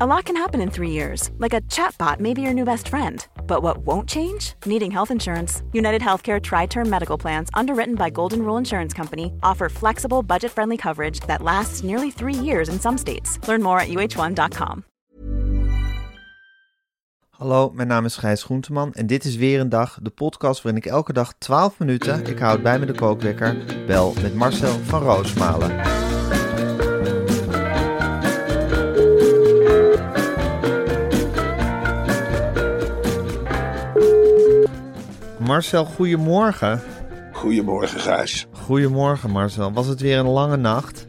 A lot can happen in three years, like a chatbot may be your new best friend. But what won't change? Needing health insurance. United Healthcare Tri Term Medical Plans, underwritten by Golden Rule Insurance Company, offer flexible, budget friendly coverage that lasts nearly three years in some states. Learn more at uh1.com. Hallo, mijn naam is Gijs Groenteman en dit is weer een dag, de podcast waarin ik elke dag 12 minuten, ik houd bij me de kookwekker, bel met Marcel van Roosmalen. Marcel, goedemorgen. Goedemorgen, Gijs. Goedemorgen Marcel. Was het weer een lange nacht?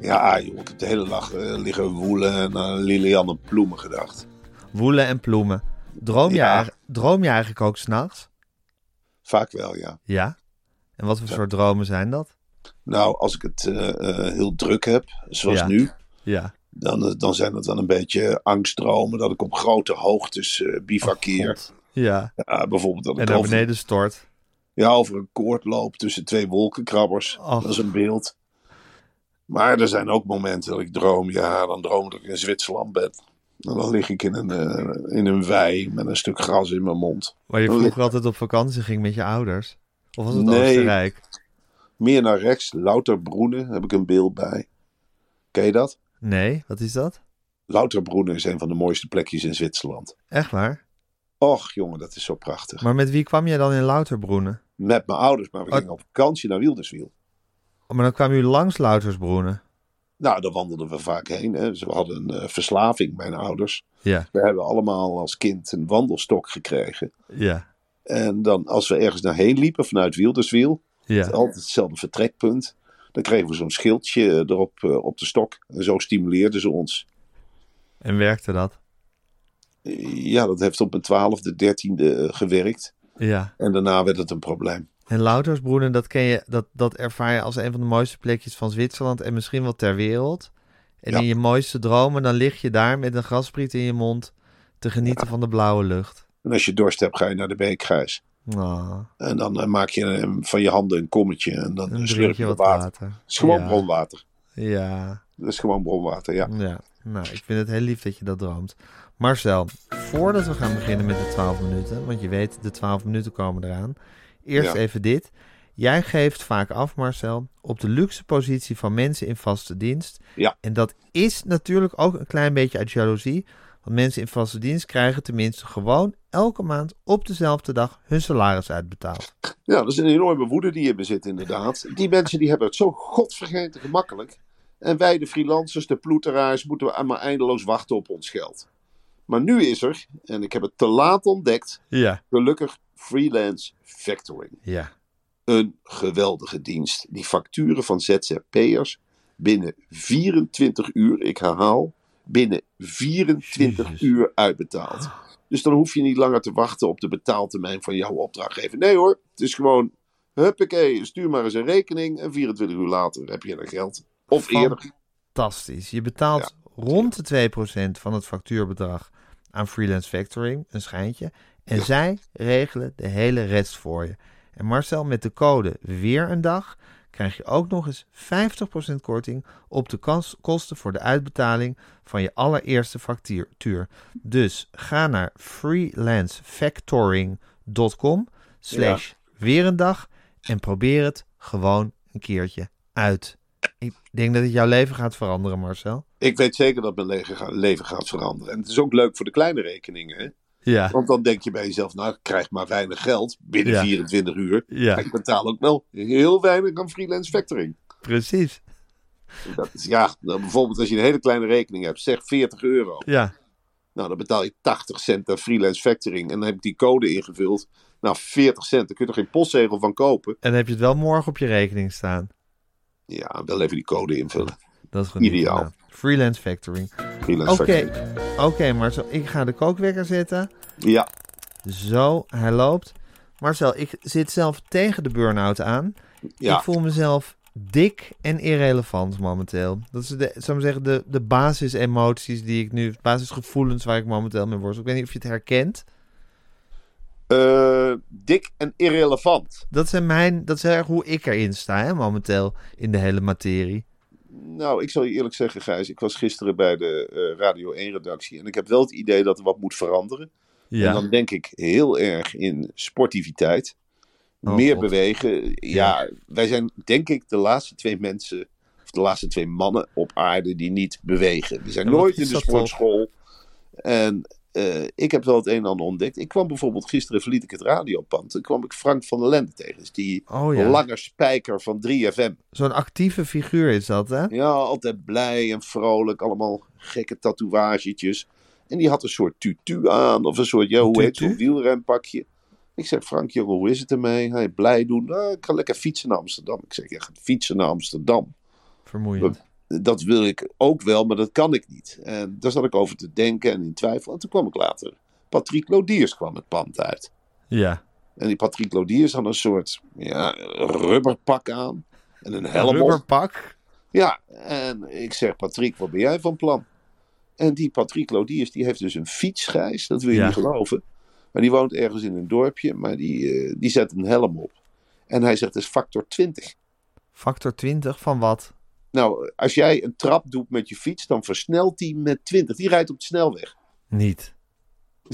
Ja, joh, ik heb de hele dag eh, liggen woelen en aan Lilianne Ploemen gedacht. Woelen en ploemen. Droom je, Ja. droom je eigenlijk ook s'nachts? Vaak wel, ja. Ja. En wat voor soort dromen zijn dat? Nou, als ik het eh, eh, heel druk heb, zoals Ja. nu, Ja. dan, eh, dan zijn het dan een beetje angstdromen dat ik op grote hoogtes eh bivakkeer. God. Ja. ja, bijvoorbeeld dat En ik naar beneden stort. ja, over een koord loop tussen twee wolkenkrabbers. Dat is een beeld. Maar er zijn ook momenten dat ik droom, ja, dan droom ik dat ik in Zwitserland ben. En dan lig ik in een, eh, in een wei met een stuk gras in mijn mond. Waar je vroeger altijd op vakantie ging met je ouders? Of was het Nee. Oostenrijk? Meer naar rechts, Louterbroenen, heb ik een beeld bij. Ken je dat? Nee, wat is dat? Louterbroenen is een van de mooiste plekjes in Zwitserland. Echt waar? Och, jongen, dat is zo prachtig. Maar met wie kwam je dan in Louterbroenen? Met mijn ouders, maar we Oh. gingen op vakantie naar Wilderswiel. Oh, maar dan kwam u langs Loutersbroenen. Nou, daar wandelden we vaak heen. Hè. Ze hadden een eh, verslaving, mijn ouders. Ja, We hebben allemaal als kind een wandelstok gekregen. ja, En dan, als we ergens naar heen liepen vanuit Wilderswiel, ja. altijd hetzelfde vertrekpunt, dan kregen we zo'n schildje eh, erop eh, op de stok. En zo stimuleerden ze ons. En werkte dat? Ja, dat heeft op mijn twaalfde, dertiende eh, gewerkt. Ja. En daarna werd het een probleem. En Loutersbroenen, dat, ken je, dat, dat ervaar je als een van de mooiste plekjes van Zwitserland en misschien wel ter wereld. En Ja. in je mooiste dromen, dan lig je daar met een graspriet in je mond te genieten van de blauwe lucht. En als je dorst hebt, ga je naar de beekgrijs. Oh, En dan eh, maak je van je handen een kommetje en dan slurp je wat water. water. Het is gewoon ja. bronwater. Ja, Dat is gewoon bronwater, ja. Ja, nou, ik vind het heel lief dat je dat droomt. Marcel, voordat we gaan beginnen met de 12 minuten, want je weet, de 12 minuten komen eraan. Eerst Ja. even dit. Jij geeft vaak af, Marcel, op de luxe positie van mensen in vaste dienst. Ja. En dat is natuurlijk ook een klein beetje uit jaloezie. Want mensen in vaste dienst krijgen tenminste gewoon elke maand op dezelfde dag hun salaris uitbetaald. Ja, dat is een enorme woede die je bezit inderdaad. Die mensen die hebben het zo godvergeten gemakkelijk. En wij, de freelancers, de ploeteraars, moeten maar eindeloos wachten op ons geld. Maar nu is er, en ik heb het te laat ontdekt, Ja. gelukkig freelance factoring. Ja. Een geweldige dienst die facturen van ZZP'ers binnen 24 uur, ik herhaal, binnen 24 Jezus. uur uitbetaalt. Dus dan hoef je niet langer te wachten op de betaaltermijn van jouw opdrachtgever. Nee hoor, het is gewoon, huppakee, stuur maar eens een rekening en 24 uur later heb je er geld. Of eerder. Fantastisch. Je betaalt rond de 2% van het factuurbedrag aan freelance factoring, een schijntje. En zij regelen de hele rest voor je. En Marcel, met de code weer een dag krijg je ook nog eens 50% korting op de kans- kosten voor de uitbetaling van je allereerste factuur. Dus ga naar freelancefactoring.com slash weer een dag en probeer het gewoon een keertje uit. Ik denk dat het jouw leven gaat veranderen, Marcel. Ik weet zeker dat mijn leven ga- leven gaat veranderen. En het is ook leuk voor de kleine rekeningen. Hè? Ja, Want dan denk je bij jezelf, nou ik krijg maar weinig geld binnen Ja. 24 uur. Ja. Ik betaal ook wel heel weinig aan freelance factoring. precies. Dat is, ja, dan bijvoorbeeld als je een hele kleine rekening hebt, zeg 40 euro. Ja, Nou, dan betaal je 80 cent aan freelance factoring. En dan heb ik die code ingevuld. Nou, 40 cent, daar kun je er geen postzegel van kopen. en dan heb je het wel morgen op je rekening staan. Ja, wel even die code invullen. Dat is gewoon niet Ideaal. Freelance factoring. Freelance Oké, factoring. Oké, Marcel, ik ga de kookwekker zetten. Ja, Zo, hij loopt. Marcel, ik zit zelf tegen de burn-out aan. ja. Ik voel mezelf dik en irrelevant momenteel. Dat is de, zou ik zeggen, de, de basisemoties die ik nu, basisgevoelens waar ik momenteel mee worstel. Ik weet niet of je het herkent. Eh, dik en irrelevant. Dat, zijn mijn, dat is erg hoe ik erin sta, hè, momenteel in de hele materie. Nou, ik zal je eerlijk zeggen, Gijs. Ik was gisteren bij de eh, Radio 1-redactie. En ik heb wel het idee dat er wat moet veranderen. Ja, En dan denk ik heel erg in sportiviteit. Oh, meer God. bewegen. Ja, wij zijn denk ik de laatste twee mensen, of de laatste twee mannen op aarde die niet bewegen. Die zijn nooit in de toch? sportschool. En eh, ik heb wel het een en ander ontdekt. Ik kwam bijvoorbeeld gisteren, verliet ik het radiopand. Toen kwam ik Frank van der Lende tegen. Dus die Oh ja. lange spijker van 3FM. Zo'n actieve figuur is dat, hè? Ja, altijd blij en vrolijk. Allemaal gekke tatoeagetjes. En die had een soort tutu aan. Of een soort, ja, hoe heet zo'n wielrenpakje. Ik zeg, Frank, jongen, hoe is het ermee? Hij blij doen. "Ah, ik ga lekker fietsen naar Amsterdam. Ik zeg, ja, gaat fietsen naar Amsterdam. Vermoeiend. Dat wil ik ook wel, maar dat kan ik niet. En daar zat ik over te denken en in twijfel. En toen kwam ik later. Patrick Lodiers kwam het pand uit. Ja. En die Patrick Lodiers had een soort ja, rubberpak aan. En een helm op. Rubberpak. Ja, en ik zeg, Patrick, wat ben jij van plan? En die Patrick Lodiers, die heeft dus een fietsgijs, dat wil je Ja. niet geloven. Maar die woont ergens in een dorpje, maar die, eh, die zet een helm op. En hij zegt, het is factor 20. Factor 20 van wat? Nou, als jij een trap doet met je fiets, dan versnelt hij met 20. Die rijdt op de snelweg. Niet.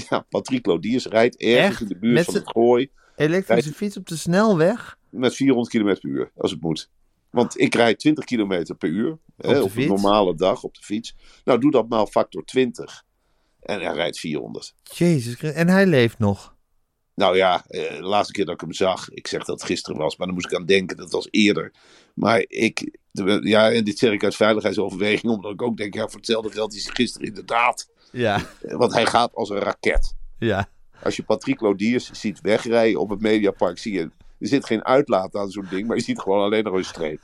Ja, Patrick Lodiers rijdt ergens Echt? in de buurt Met van het Gooi Elektrische Rijdt- fiets op de snelweg? met 400 km per uur, als het moet. Want ik rijd 20 km per uur hè, de op een normale dag op de fiets. Nou, doe dat maal factor 20. En hij rijdt 400. Jezus, en hij leeft nog. Nou ja, eh, de laatste keer dat ik hem zag, ik zeg dat het gisteren was, maar dan moest ik aan denken, dat was eerder. Maar ik, de- ja, en dit zeg ik uit veiligheidsoverweging, omdat ik ook denk, ja, voor hetzelfde geld is hij gisteren inderdaad. Ja. eh, Want hij gaat als een raket. Ja. Als je Patrick Lodiers ziet wegrijden op het Mediapark, zie je, er zit geen uitlaat aan zo'n ding, maar je ziet gewoon alleen nog een streep.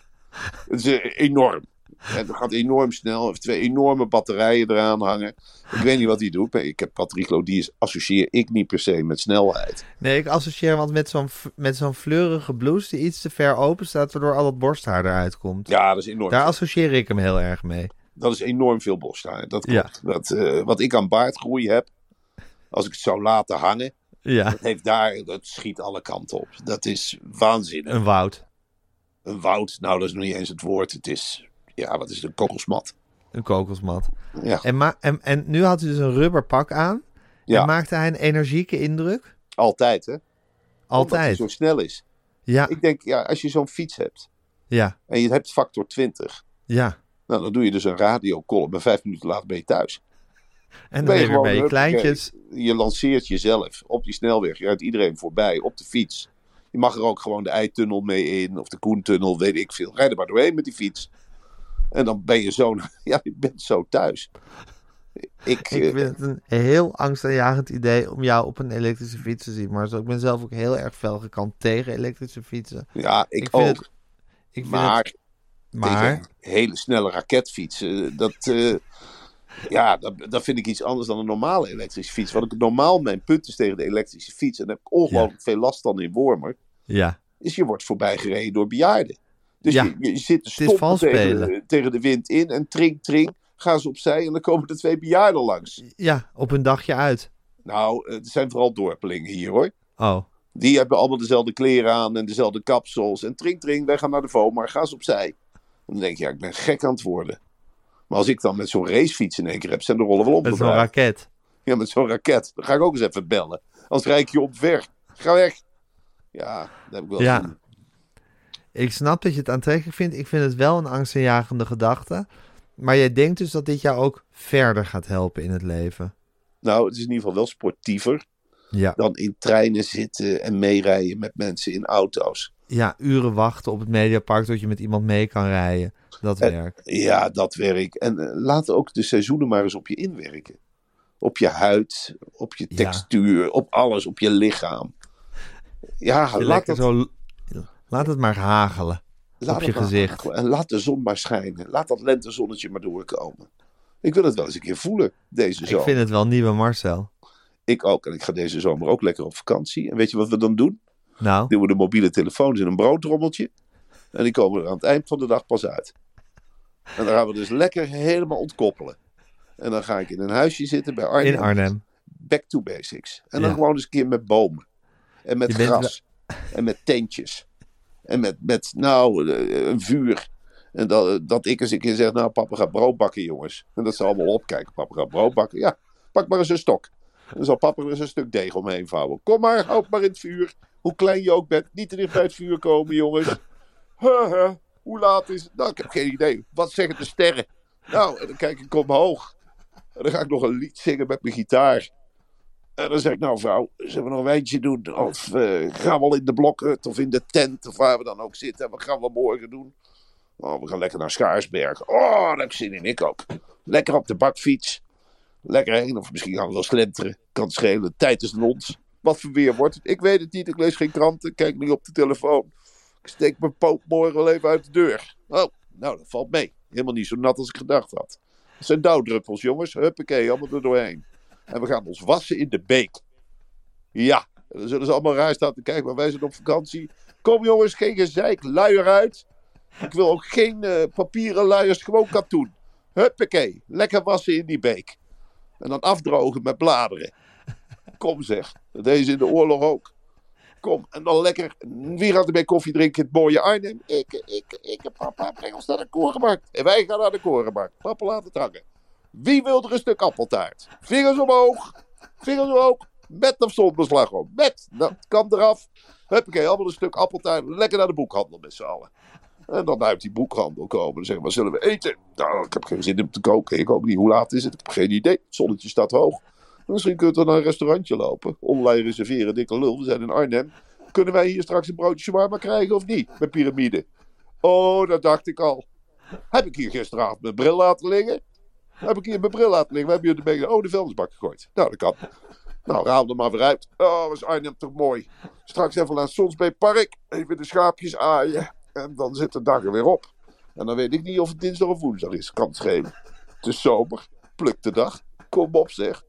Het is eh, enorm. Het gaat enorm snel. Hij heeft twee enorme batterijen eraan hangen. Ik weet niet wat hij doet. maar Ik heb Patrick Lodiers associeer ik niet per se met snelheid. Nee, ik associeer hem met zo'n met zo'n fleurige blouse die iets te ver open staat, waardoor al dat borsthaar eruit komt. Ja, dat is enorm. Daar associeer ik hem heel erg mee. Dat is enorm veel borsthaar. Dat Ja. Dat, eh, wat ik aan baardgroei heb, als ik het zou laten hangen, Ja, dat, heeft daar, dat schiet alle kanten op. Dat is waanzinnig. een woud. Een woud, nou dat is nog niet eens het woord. Het is, ja, wat is het, een kokosmat. Een kokosmat. Ja, En, ma en, en nu had hij dus een rubberpak aan. Ja. En maakte hij een energieke indruk? altijd hè. Omdat hij Altijd. zo snel is. Ja, Ik denk, ja, als je zo'n fiets hebt ja, en je hebt factor 20, ja. nou, dan doe je dus een radiocolumn en vijf minuten later ben je thuis. En dan Ben je je weer bij je gewoon, kleintjes. Je lanceert jezelf op die snelweg. Je rijdt iedereen voorbij op de fiets. Je mag er ook gewoon de Eitunnel mee in of de Koentunnel, weet ik veel. Rijd er maar doorheen met die fiets. En dan ben je zo, ja, je bent zo thuis. Ik, Ik eh, vind het een heel angstaanjagend idee om jou op een elektrische fiets te zien. Maar zo, ik ben zelf ook heel erg fel gekant tegen elektrische fietsen. ja, ik, ik ook. het- Ik maar het, maar hele snelle raketfietsen, dat, eh, ja, dat, dat vind ik iets anders dan een normale elektrische fiets. Wat ik normaal mijn punt is tegen de elektrische fiets, en daar heb ik ongelooflijk veel last van in Wormer, ja, is je wordt voorbij gereden door bejaarden. Dus Ja, je, je zit te stoppen tegen, de- tegen de wind in en tring, tring, gaan ze opzij en dan komen er twee bejaarden langs. ja, op een dagje uit. Nou, het zijn vooral dorpelingen hier hoor. Oh, Die hebben allemaal dezelfde kleren aan en dezelfde kapsels. En tring, tring, wij gaan naar de VOMA, ga eens opzij. En dan denk je, ja, ik ben gek aan het worden. Maar als ik dan met zo'n racefiets in één keer heb, zijn de rollen wel met zo'n raket. Ja, met zo'n raket. Dan ga ik ook eens even bellen. Anders rijd ik je op weg. Ga weg. Ja, dat heb ik wel Ja. gezien. Ik snap dat je het aantrekkelijk vindt. Ik vind het wel een angstaanjagende gedachte. Maar jij denkt dus dat dit jou ook verder gaat helpen in het leven. Nou, het is in ieder geval wel sportiever Ja, dan in treinen zitten en meerijden met mensen in auto's. ja uren wachten op het Mediapark tot je met iemand mee kan rijden. Dat Eh, werk. Ja, dat werk. En eh, laat ook de seizoenen maar eens op je inwerken. Op je huid, op je Ja. textuur, op alles, op je lichaam. Ja, Je laat, dat, zo, laat het maar hagelen. laat op je gezicht. En laat de zon maar schijnen. Laat dat lentezonnetje maar doorkomen. Ik wil het wel eens een keer voelen, deze zomer. Ik vind het wel nieuwe Marcel. Ik ook. En ik ga deze zomer ook lekker op vakantie. En weet je wat we dan doen? Nou, Doen we de mobiele telefoons in een broodrommeltje. En die komen er aan het eind van de dag pas uit. En dan gaan we dus lekker helemaal ontkoppelen. En dan ga ik in een huisje zitten bij Arnhem. in Arnhem. Back to basics. En dan Ja. gewoon eens een keer met bomen. En met Je bent gras. En met tentjes. En met, met nou, eh, een vuur. En dat, dat ik eens een keer zeg, nou papa gaat brood bakken jongens. En dat ze allemaal opkijken. Papa gaat brood bakken. Ja, pak maar eens een stok. Dan zal papa er eens een stuk deeg omheen vouwen. Kom maar, houd maar in het vuur. Hoe klein je ook bent. Niet te dicht bij het vuur komen jongens. Huh. Hoe laat is het? Nou, ik heb geen idee. Wat zeggen de sterren? Nou, en dan kijk ik omhoog. En dan ga ik nog een lied zingen met mijn gitaar. En dan zeg ik, nou vrouw, zullen we nog een wijntje doen? Of eh, gaan we al in de blokhut of in de tent of waar we dan ook zitten? En wat gaan we morgen doen? Oh, we gaan lekker naar Schaarsberg. Oh, daar heb ik zin in, ik ook. Lekker op de bakfiets. Lekker heen, of misschien gaan we wel slenteren. Kan schelen, tijd is ons. Wat voor weer wordt het? Ik weet het niet, ik lees geen kranten, kijk niet op de telefoon. Ik steek mijn poot morgen wel even uit de deur. Oh, nou, dat valt mee. Helemaal niet zo nat als ik gedacht had. Het zijn dauwdruppels, jongens. Huppakee, allemaal er doorheen. En we gaan ons wassen in de beek. Ja, dan zullen ze allemaal raar staan te kijken, maar wij zijn op vakantie. Kom jongens, geen gezeik, luier uit. Ik wil ook geen eh, papieren luiers, gewoon katoen. Huppakee, lekker wassen in die beek. En dan afdrogen met bladeren. Kom zeg, dat in de oorlog ook. Kom, en dan lekker, wie gaat er bij koffie drinken? Het mooie Arnhem. Ik, ik, ik, papa, breng ons naar de korenmarkt. En wij gaan naar de korenmarkt. Papa laat het hangen. Wie wil er een stuk appeltaart? Vingers omhoog. Vingers omhoog. Met of zonder slagroom. Met. Nou, het kan eraf. Huppakee, allemaal een stuk appeltaart. Lekker naar de boekhandel met z'n allen. En dan uit die boekhandel komen. Dan zeggen we, zullen we eten? Nou, ik heb geen zin om te koken. Ik ook niet. Hoe laat is het? Ik heb geen idee. Het zonnetje staat hoog. Misschien kunnen we naar een restaurantje lopen. Online reserveren, dikke lul. We zijn in Arnhem. Kunnen wij hier straks een broodje shawarma krijgen of niet? Met piramide. Oh, dat dacht ik al. Heb ik hier gisteravond mijn bril laten liggen? Heb ik hier mijn bril laten liggen? We hebben hier de benen. Oh, de vuilnisbak gegooid. Nou, dat kan. Nou, raam er maar weer uit. Oh, was Arnhem toch mooi. Straks even naar het Sonsbeekpark. Even de schaapjes aaien. En dan zit de dag er weer op. En dan weet ik niet of het dinsdag of woensdag is. Kan het schelen. Het is zomer. Pluk de dag. Kom op zeg.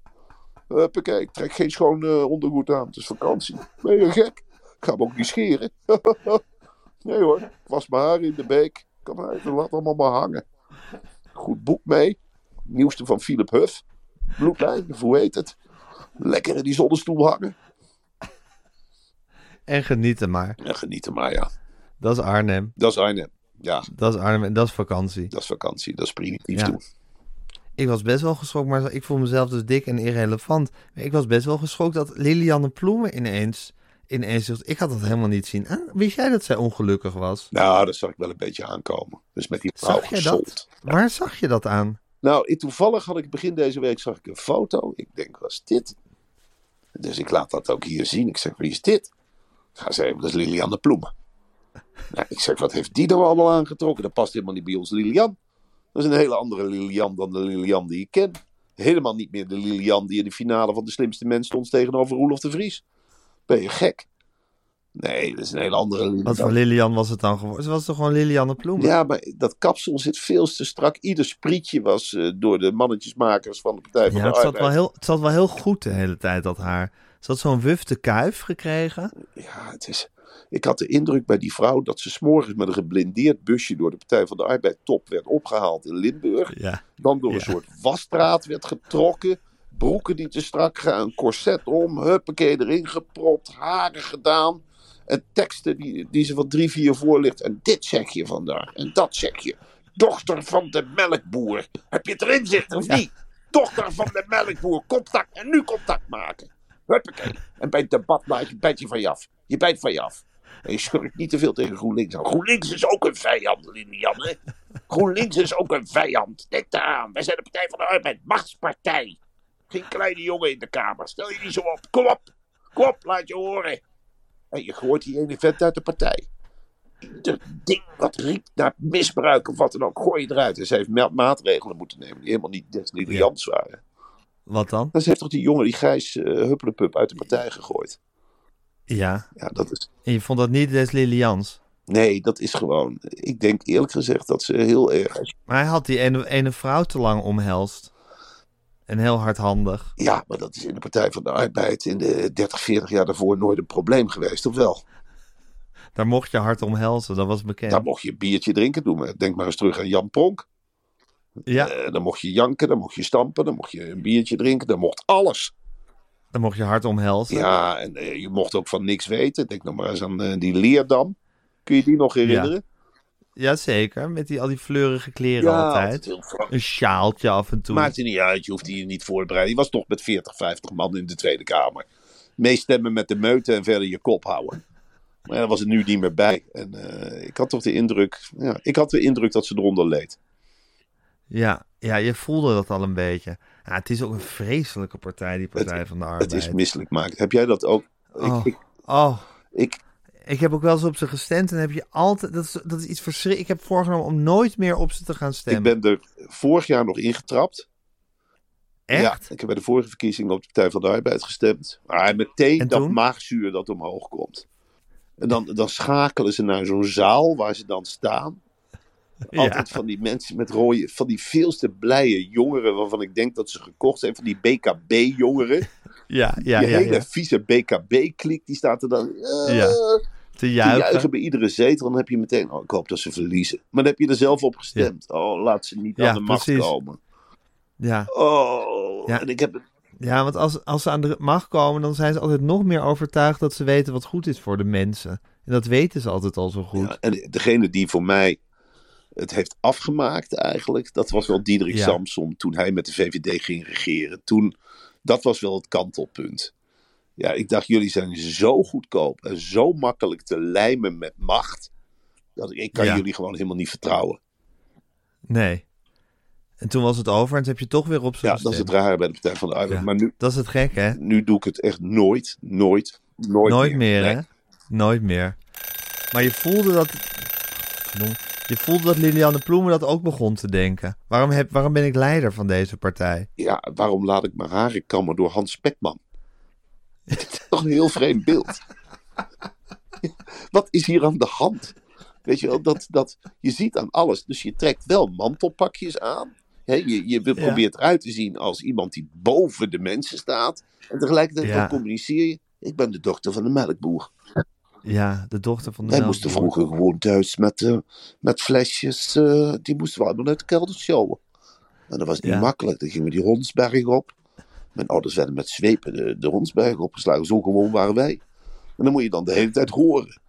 Huppakee, ik trek geen schoon eh, ondergoed aan. Het is vakantie. Ben je gek? Ik ga hem ook niet scheren. nee hoor, ik was mijn haar in de beek. Kan maar even wat allemaal maar hangen. Goed boek mee. Nieuwste van Philip Huff. Bloedlijn, of hoe heet het? Lekker in die zonnestoel hangen. En genieten maar. En genieten maar, ja. Dat is Arnhem. Dat is Arnhem. Ja, Dat is Arnhem en dat is vakantie. dat is vakantie. Dat is primitief Ja. doen. Ik was best wel geschokt, maar ik voel mezelf dus dik en irrelevant. Maar ik was best wel geschokt dat Lilianne Ploemen ineens... ineens zegt, ik had dat helemaal niet zien. Ah, wist jij dat zij ongelukkig was? Nou, dat zag ik wel een beetje aankomen. Dus met die vrouw Zag. Waar zag je dat aan? Nou, toevallig had ik begin deze week zag ik een foto. Ik denk, wat is dit? Dus ik laat dat ook hier zien. Ik zeg, wie is dit? Ga zeggen, dat is Lilian de Ploemen. Nou, ik zeg, wat heeft die nou allemaal aangetrokken? Dat past helemaal niet bij ons Lilian. Dat is een hele andere Lilian dan de Lilian die ik ken. Helemaal niet meer de Lilian die in de finale van de slimste mens stond tegenover Roelof de Vries. Ben je gek? Nee, dat is een hele andere Lilian. Wat voor Lilian was het dan geworden? Ze was toch gewoon Lilianne Ploemen? Ja, maar dat kapsel zit veel te strak. Ieder sprietje was eh, door de mannetjesmakers van de Partij van Ja, de het zat, Arbeid. wel heel, het zat wel heel goed de hele tijd, dat haar. Ze had zo'n wufte kuif gekregen. Ja, het is... Ik had de indruk bij die vrouw dat ze s'morgens met een geblindeerd busje door de Partij van de Arbeid top werd opgehaald in Limburg. Ja. Dan door een Ja. soort wasstraat werd getrokken. Broeken die te strak gaan, een corset om, huppakee erin gepropt, haren gedaan. En teksten die, die ze van drie, vier voorlicht. En dit zeg je vandaag, en dat zeg je. Dochter van de melkboer. Heb je het erin zitten of Ja. niet? Dochter van de melkboer, contact en nu contact maken. Huppakee. En bij het debat laat je, bijt je van je af. Je bijt van je af. En je schurkt niet te veel tegen GroenLinks aan. GroenLinks is ook een vijand, Lilian. Hè? GroenLinks is ook een vijand. Denk daaraan. Wij zijn de Partij van de Arbeid. Machtspartij. Geen kleine jongen in de Kamer. Stel je niet zo op. Kom op. Kom op, laat je horen. En je gooit die ene vent uit de partij. Ieder ding wat riekt naar misbruik of wat dan ook, gooi je eruit. En ze heeft ma- maatregelen moeten nemen die helemaal niet des Lilians waren. Wat dan? Dan ze heeft toch die jongen, die Gijs uh, Huppelepup, uit de partij gegooid. Ja. Ja, dat is... En je vond dat niet des Lilians? Nee, dat is gewoon. Ik denk eerlijk gezegd dat ze heel erg. Maar hij had die ene, ene vrouw te lang omhelst. En heel hardhandig. Ja, maar dat is in de Partij van de Arbeid in de 30, 40 jaar daarvoor nooit een probleem geweest, of wel? Daar mocht je hard omhelzen, dat was bekend. Daar mocht je een biertje drinken. Doe maar, denk maar eens terug aan Jan Pronk. ja, Eh, dan mocht je janken, dan mocht je stampen, dan mocht je een biertje drinken, dan mocht alles. dan mocht je hard omhelzen. Ja, en eh, je mocht ook van niks weten. Denk nog maar eens aan eh, die Leerdam. Kun je die nog herinneren? Jazeker, met die, al die fleurige kleren altijd. heel frank. Een sjaaltje af en toe. Maakte niet uit, je hoefde je niet voor te bereiden. Je was toch met 40, 50 man in de Tweede Kamer. Meestemmen met de meute en verder je kop houden. Maar ja, daar was het nu niet meer bij. En eh, ik had toch de indruk, ja, ik had de indruk dat ze eronder leed. Ja, ja, je voelde dat al een beetje. Ja, het is ook een vreselijke partij, die Partij van de Arbeid. Het is misselijk maken. Heb jij dat ook? Oh, Ik, ik, oh, ik, ik heb ook wel eens op ze gestemd en heb je altijd... Dat is, dat is iets verschrikkelijks. Ik heb voorgenomen om nooit meer op ze te gaan ik stemmen. ben er vorig jaar nog ingetrapt. Echt? Ja, ik heb bij de vorige verkiezingen op de Partij van de Arbeid gestemd. Maar meteen En dat maagzuur dat omhoog komt. En dan, dan schakelen ze naar zo'n zaal waar ze dan staan. Ja. Altijd van die mensen met rode, van die veelste blije jongeren waarvan ik denk dat ze gekocht zijn. Van die BKB-jongeren. Ja, ja, die ja, hele ja. vieze BKB-klik, die staat er dan eh, Te Te juichen. bij iedere zetel. Dan heb je meteen, oh, ik hoop dat ze verliezen. Maar dan heb je er zelf op gestemd. Oh, laat ze niet Ja, aan de macht precies. komen. Ja. Oh, Ja. en ik heb ja, want als, als ze aan de macht komen, dan zijn ze altijd nog meer overtuigd dat ze weten wat goed is voor de mensen. En dat weten ze altijd al zo goed. Ja, en degene die voor mij het heeft afgemaakt eigenlijk, dat was wel Diederik. Samson toen hij met de VVD ging regeren. Toen, dat was wel het kantelpunt. Ja, ik dacht, jullie zijn zo goedkoop en zo makkelijk te lijmen met macht. Dat ik, ik kan Ja. jullie gewoon helemaal niet vertrouwen. Nee. En toen was het over en toen heb je toch weer op Ja, dat is het rare bij de Partij van de Arbeid. Ja. Maar nu, Dat is het gek, hè? nu doe ik het echt nooit, nooit, nooit, Nooit meer, Nee. hè? Nooit meer. Maar je voelde dat... Je voelde dat Liliane Ploemen dat ook begon te denken. Waarom, heb, waarom ben ik leider van deze partij? Ja, waarom laat ik mijn haren kammen door Hans Spekman? Het is toch een heel vreemd beeld. Wat is hier aan de hand? Weet je wel, dat, dat, je ziet aan alles. Dus je trekt wel mantelpakjes aan. Je je Ja. probeert eruit te zien als iemand die boven de mensen staat. En tegelijkertijd Ja. dan communiceer je. Ik ben de dochter van de melkboer. Ja, de dochter van de Wij melkboer. moesten vroeger gewoon thuis met, eh, met flesjes. eh, die moesten we allemaal uit de kelder sjouwen. En dat was niet Ja. makkelijk. Dan gingen we die Hondsberg op. Mijn ouders werden met zwepen de, de opgeslagen. Zo gewoon waren wij. En dan moet je dan de hele tijd horen.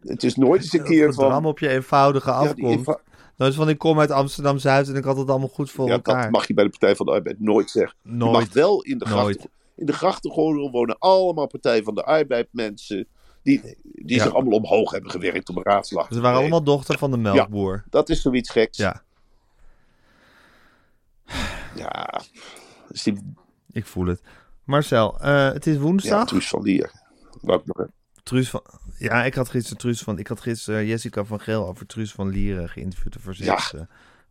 Het is nooit eens een keer dram van... op je eenvoudige Ja, afkomst. eenva- Nooit van ik kom uit Amsterdam-Zuid en ik had het allemaal goed voor ja, elkaar. dat mag je bij de Partij van de Arbeid nooit zeggen. Je Nooit. mag wel in de grachten... In de grachtengordel wonen allemaal Partij van de Arbeid mensen... Die, die Ja. zich allemaal omhoog hebben gewerkt om een raadslag Ze waren allemaal dochter van de melkboer. Dat is zoiets geks. Ja, Ja, dus die, ik voel het. Marcel, eh, het is ja woensdag. Truus van Lier. Nog even- Truus van, ja, ik had gisteren Truus van, ik had gisteren eh, Jessica van Geel over Truus van Lieren geïnterviewd. De verzets, eh,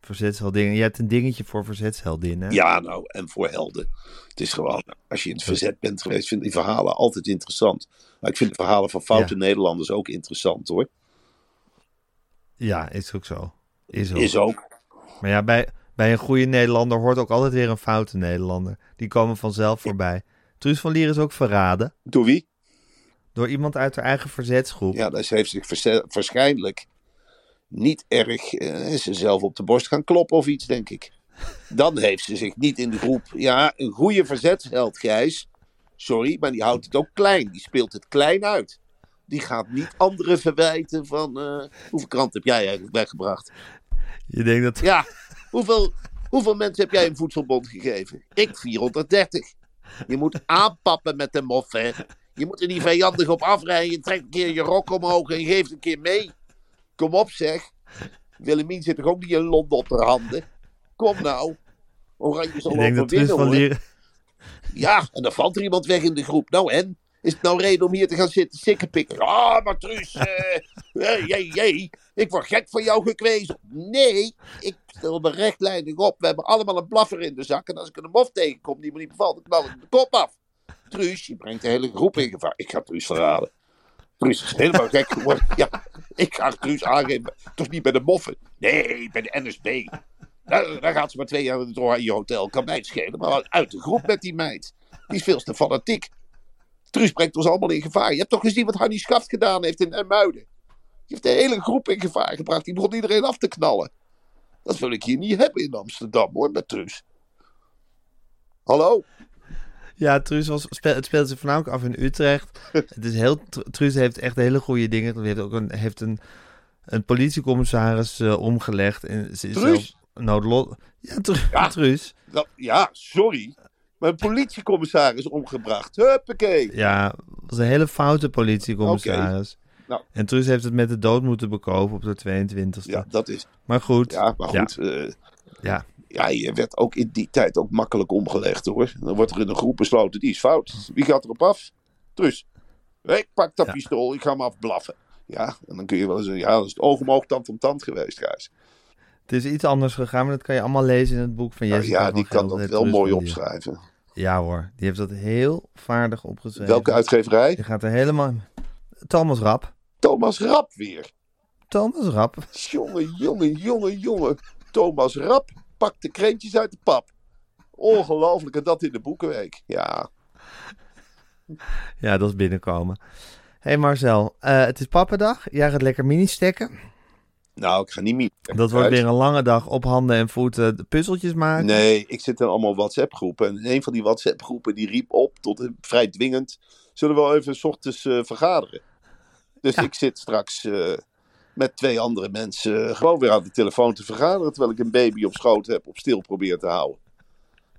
verzetsheldin. Je hebt een dingetje voor verzetsheldinnen. Ja, nou, en voor helden. Het is gewoon, als je in het verzet bent geweest, vind ik die verhalen altijd interessant. Maar ik vind de verhalen van foute Ja. Nederlanders ook interessant hoor. Ja, is ook zo. Is ook. Is ook. Maar ja, bij, bij een goede Nederlander hoort ook altijd weer een foute Nederlander. Die komen vanzelf voorbij. Truus van Lier is ook verraden Door wie? door iemand uit haar eigen verzetsgroep. Ja, dat heeft zich waarschijnlijk niet erg eh, ze zelf op de borst gaan kloppen of iets, denk ik. Dan heeft ze zich niet in de groep. Ja, een goede verzetsheld, Gijs. Sorry, maar die houdt het ook klein. Die speelt het klein uit. Die gaat niet anderen verwijten van. eh, hoeveel krant heb jij eigenlijk weggebracht? Je denkt dat... Ja, hoeveel, hoeveel mensen heb jij een voedselbond gegeven? Ik 430. Je moet aanpappen met de mof, hè. Je moet er niet vijandig op afrijden. Je trekt een keer je rok omhoog en je geeft een keer mee. Kom op, zeg. Willemien zit toch ook niet in Londen op haar handen? Kom nou. Oranje zal overwinnen, van hoor. Ja, en dan valt er iemand weg in de groep. Nou en? Is het nou reden om hier te gaan zitten sikkenpikken? Ah, maar Truus, eh, jee, jee, ik word gek van jou gekwezen. Nee, ik stel me rechtlijnig op. We hebben allemaal een blaffer in de zak. En als ik een mof tegenkom die me niet bevalt, dan knal ik de kop af. Truus, je brengt de hele groep in gevaar. Ik ga Truus verraden. Truus is helemaal gek geworden. Ja, ik ga Truus aangeven. Toch niet bij de moffen? Nee, bij de NSB. Daar, daar gaat ze maar twee jaar door in je hotel. Kan mij het schelen. Maar uit de groep met die meid. Die is veel te fanatiek. Truus brengt ons allemaal in gevaar. Je hebt toch gezien wat Hannie Schaft gedaan heeft in Muiden? Die heeft de hele groep in gevaar gebracht. Die begon iedereen af te knallen. Dat wil ik hier niet hebben in Amsterdam hoor, met Truus. Hallo? Ja, Truus was, het speelt zich voornamelijk af in Utrecht. het is heel, Truus heeft echt hele goede dingen. Hij heeft ook een, heeft een, een politiecommissaris uh, omgelegd. En ze is Truus? Ja, Tru ja, Truus. Nou, ja, sorry. Een politiecommissaris omgebracht. Huppakee. Ja, was een hele foute politiecommissaris. Okay. Nou. En Truus heeft het met de dood moeten bekopen op de 22e. Ja, dat is. Maar goed. Ja, maar goed. Ja. Uh, ja ja, je werd ook in die tijd ook makkelijk omgelegd hoor. Dan wordt er in een groep besloten, die is fout. Wie gaat erop af? Dus, ik pak dat pistool, ik ga hem afblaffen. Ja, en dan kun je wel eens ja, dat is het oog om oog, tand om tand geweest, Gijs. Het is iets anders gegaan, maar dat kan je allemaal lezen in het boek van Jessica Ja, die kan dat wel mooi opschrijven. Ja hoor, die heeft dat heel vaardig opgeschreven. Welke uitgeverij? Die gaat er helemaal... Thomas Rap. Thomas Rap weer? Thomas Rap. Jongen, jongen, jongen, jongen. Thomas Rap pak de krentjes uit de pap. Ongelooflijk, en dat in de boekenweek. Ja. Ja, dat is binnenkomen. hey Marcel, uh, het is pappendag. Jij gaat lekker mini-stekken. Nou, ik ga niet meer. Dat wordt weer een lange dag op handen en voeten de puzzeltjes maken. Nee, ik zit in allemaal WhatsApp-groepen. En een van die WhatsApp-groepen die riep op tot een vrij dwingend. Zullen we wel even s ochtends uh, vergaderen? Dus ik zit straks uh, met twee andere mensen gewoon weer aan de telefoon te vergaderen. Terwijl ik een baby op schoot heb, op stil probeer te houden.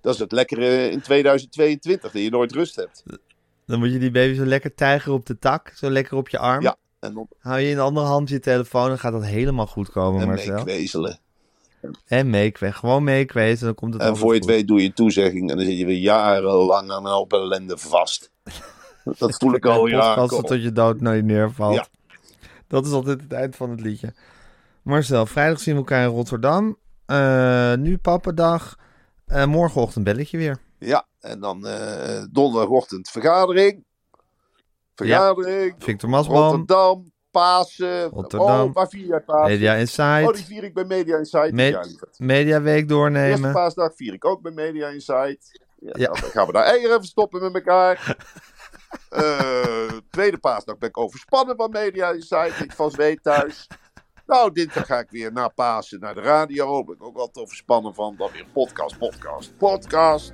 Dat is het lekkere in 2022, dat je nooit rust hebt. Dan moet je die baby zo lekker tijgeren op de tak, zo lekker op je arm. Ja. En op... Hou je in de andere hand je telefoon, dan gaat dat helemaal goed komen, en Marcel. meekwezelen. En meekwezen, gewoon meekwezen, dan komt het En voor je het weet doe je toezegging en dan zit je weer jarenlang aan een hoop ellende vast. Dat voel ik al jaren. tot je dood naar je neervalt. Ja. Dat is altijd het eind van het liedje. Marcel, vrijdag zien we elkaar in Rotterdam. Uh, nu pappendag. Uh, morgenochtend belletje weer. Ja, en dan uh, donderdagochtend vergadering. Vergadering. Ja. Victor Masman. Rotterdam. Pasen. Rotterdam. Oh, waar vier jij Pasen? Media Insight. Oh, die vier ik bij Media Insight. Me ja, Media Week doornemen. Eerste paasdag vier ik ook bij Media Insight. Ja, ja. Dan gaan we daar eieren even stoppen met elkaar. Uh, tweede paasdag ben ik overspannen van Media Insight. Ik van weet thuis. Nou, dinsdag ga ik weer na Pasen naar de radio. Ben ik ook altijd overspannen van. Dan weer podcast, podcast, podcast.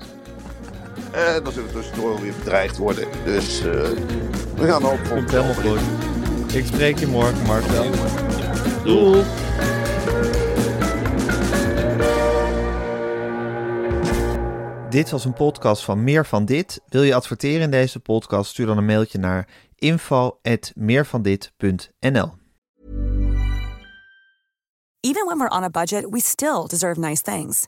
En dan zullen we tussendoor weer bedreigd worden. Dus uh, we gaan ook voor. helemaal goed. Ik spreek je morgen, Marcel. Doei. Dit was een podcast van Meer van Dit. Wil je adverteren in deze podcast? Stuur dan een mailtje naar info@meervandit.nl. Even when we're on a budget, we still deserve nice things.